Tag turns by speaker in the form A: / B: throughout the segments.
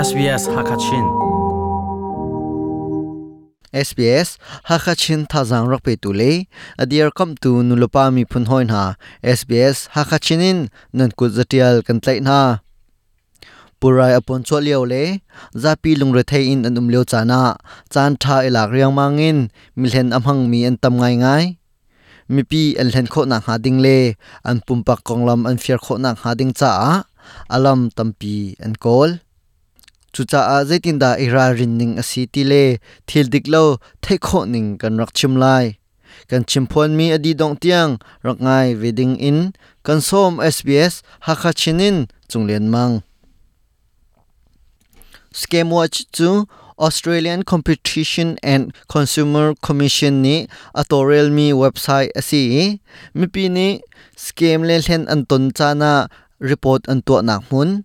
A: SBS Hakachin.
B: SBS Hakachin thazang rak pe tu le adier kam tu nulopa mi phun hoin ha SBS Hakachinin nan ku zatial kan tlai na. Purai apon cho liao le. Zapi lungre thei in an um leo chana chan tha e ilak riang mangin milhen amhang mi an tam ngai ngai. Mi pi an len kho na ha ding le. An pumpak konglam an fiar kho na ha ding cha alam tampi an kol chu cha a zaitin da ira rin ning a si ti le thil dik lo thai kho ning kan rak chim lai kan chim phon mi adi dong tiang rak ngai wedding in kan som SBS hakha chinin chunglen mang scam watch chu Australian Competition and Consumer Commission ni atorial mi website asi mi pi ni scam le hlen an ton chana report an to nak mun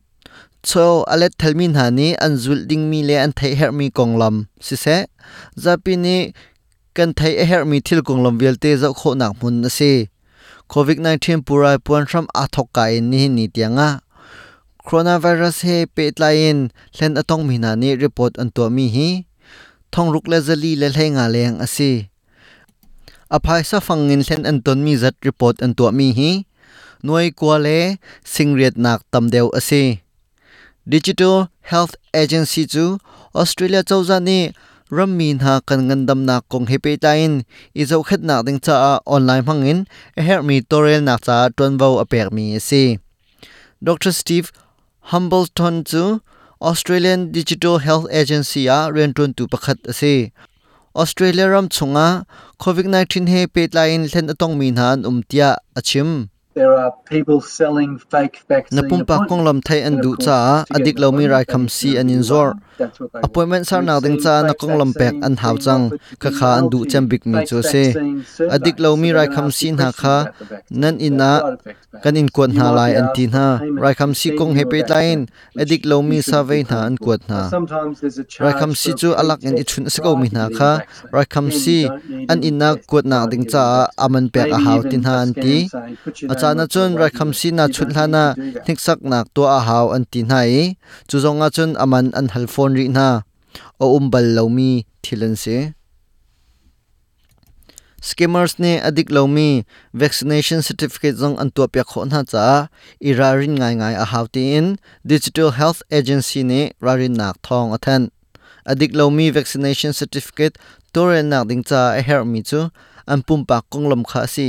B: cho alet thelmin hani an zul ding mi le an thai her mi konglam si se zapini kan thai e her mi thil konglam velte zo kho nak mun ase covid 19 purai puan ram athok ka in ni ni tianga. Coronavirus he pe tlain hlen atong mi na ni report an to mi hi. Thong ruk le zali le lenga leng ase aphai sa fangin len an ton mi zat report an to mi hi. Noi kwa le singriat nak tam deu ase digital health agency chu australia chawza ni rammin ha kan ngandam na kong hepe tain izo khat na ding cha online hangin a help me torel na cha ton vo apek mi si. Dr steve Humbleton chu Australian Digital Health Agency a ren tun tu pakhat ase Australia ram chunga COVID-19 he petlain len atong min han umtia achim
C: There are people selling fake vaccine
B: na pumpa kong lam thai an du cha adik lo mi rai kham si an in zor appointment sar na ding cha na kong lam pek an hau chang ka kha an du cham bik mi chu se adik lo mi rai kham si na kha nan ina kan in kwat na lai an tin ha. Rai kham si kong he pe tain adik lo mi sa ve na an kwat na rai kham si chu alak in ichun se ko mi na kha. Rai kham si an ina kwat na ding cha aman pek a hau tin ha an ti achana chun, rai kham si na chut hlana thiksak nak to a hau an ti nai chu zonga chun aman an hal phone ri na o umbal lomi thilan se. Scammers ne adik lomi vaccination certificate zong an to pya khon ha cha irarin ngai ngai a hautin digital health agency ne rarin nak thong athan adik lomi vaccination certificate toren nak ding cha a her mi chu, an pumpa konglom kha si,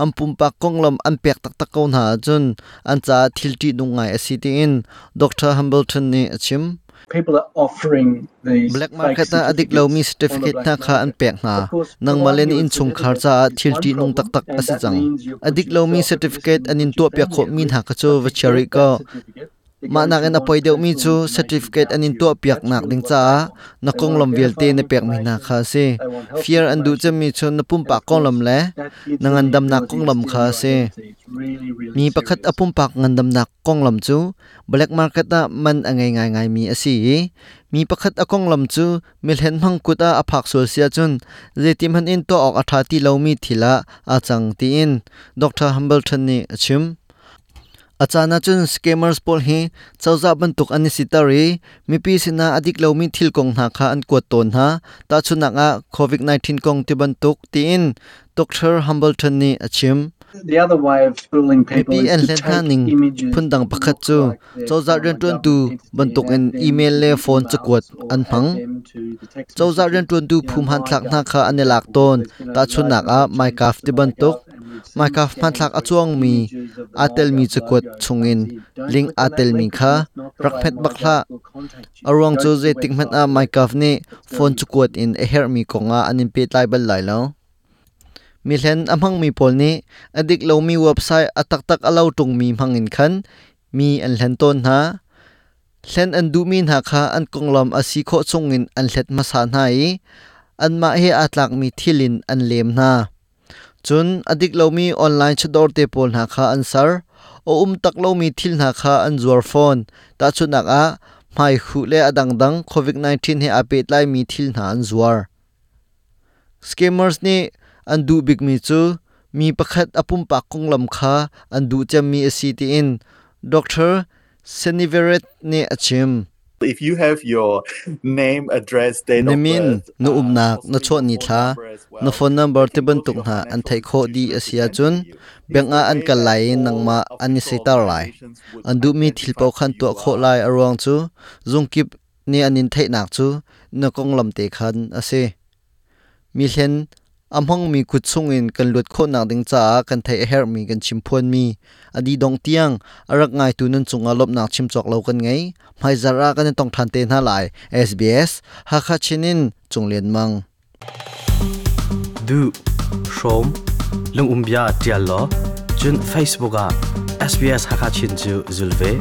B: an pumpa konglom an pek tak tak ko ha chun, an cha thilti dungai asiti in dr hambleton ni achim black market na adik lo mi certificate na kha an pek na. Nang malen in chung khar cha thilti nung tak tak asi chang adik lo mi certificate anin to pya kho min ha ka chu vachari ko ma nak en apoi deu mi chu certificate anin to piak nak ding cha na kong lom vel te ne pek mi na kha se fear an du chem mi chu na pum pa kong lom le na ngan dam na kong lom kha se mi pakhat apum pak ngan dam na kong lom chu black market na man angai ngai ngai mi asi mi pakhat akong lam chu milhen mang kuta aphak sol sia chun zetim han in to ok atha ti lo mi thila achang ti in dr hambleton ni achim achana chun scammers pol hi chawza ban tuk ani sitari mi pi sina adik lo mi thil kong na kha an ko ton ha. Ta chuna nga covid 19 kong ti ban tuk ti in. Dr hambleton ni achim.
C: The other way of fooling people is to take images
B: phundang pakhat chu. chawza ren
C: phone
B: tu
C: numbers,
B: ban tuk en email le phone chakwat
C: or
B: an phang. chawza ren ton tu phum han thlak na kha ane lak ton ta chun nak a
C: load of
B: my
C: changes
B: kaf
C: to
B: ti ban
C: my
B: tuk
C: gov, and
B: achuang mi atel mi
C: chukot
B: chungin
C: ling
B: atel mi kha
C: because
B: rak phet
C: MyGov
B: bakla
C: will
B: arong chu je tikman a
C: website
B: my ni phone chukot in a her mi konga anin pe lai bal lai lo mi hlen amhang mi pol ni adik lo mi website atak tak alo tung mi mangin khan mi an hlen ton ha hlen an du min ha kha an konglam asi kho chungin an hlet ma sa nai an ma he atlak mi thilin an lem na chun, adik lomi online chador te pol na kha answer o um tak lomi thil na kha an zuar phone. Ta chunak a, mai khu le adang dang covid 19 he apet lai mi thil na an zuar. Scammers ni, an du big mi chu, mi pakhat apum pa konglam kha, an du cham mi asi in doctor seniveret ne achim.
A: If you have your name, address, date birth,
B: nu
A: uh,
B: umnak na chot ni
A: number as well,
B: na phone number te ban tuk na an thai kho di asia chun.
A: send to you.
B: beng
A: It's
B: a
A: the
B: an ka lai
A: all
B: nang ma an
A: official
B: sei tar lai. an du mi thil pau khan to kho lai arong chu zung kip ni anin thai nak chu na kong lam te khan ase mi hlen amhong mi kut chungin kan lut kho nak ding cha kan thai a her mi kan chimphon mi adi dong tiang arak ngai tu nun chunga lop nak chim chok lo kan ngai mai zara kan tong than te na lai sbs ha kha chinin chunglen mang
D: du shom lung umbia tial lo chun facebook a sbs ha kha chin chu zulve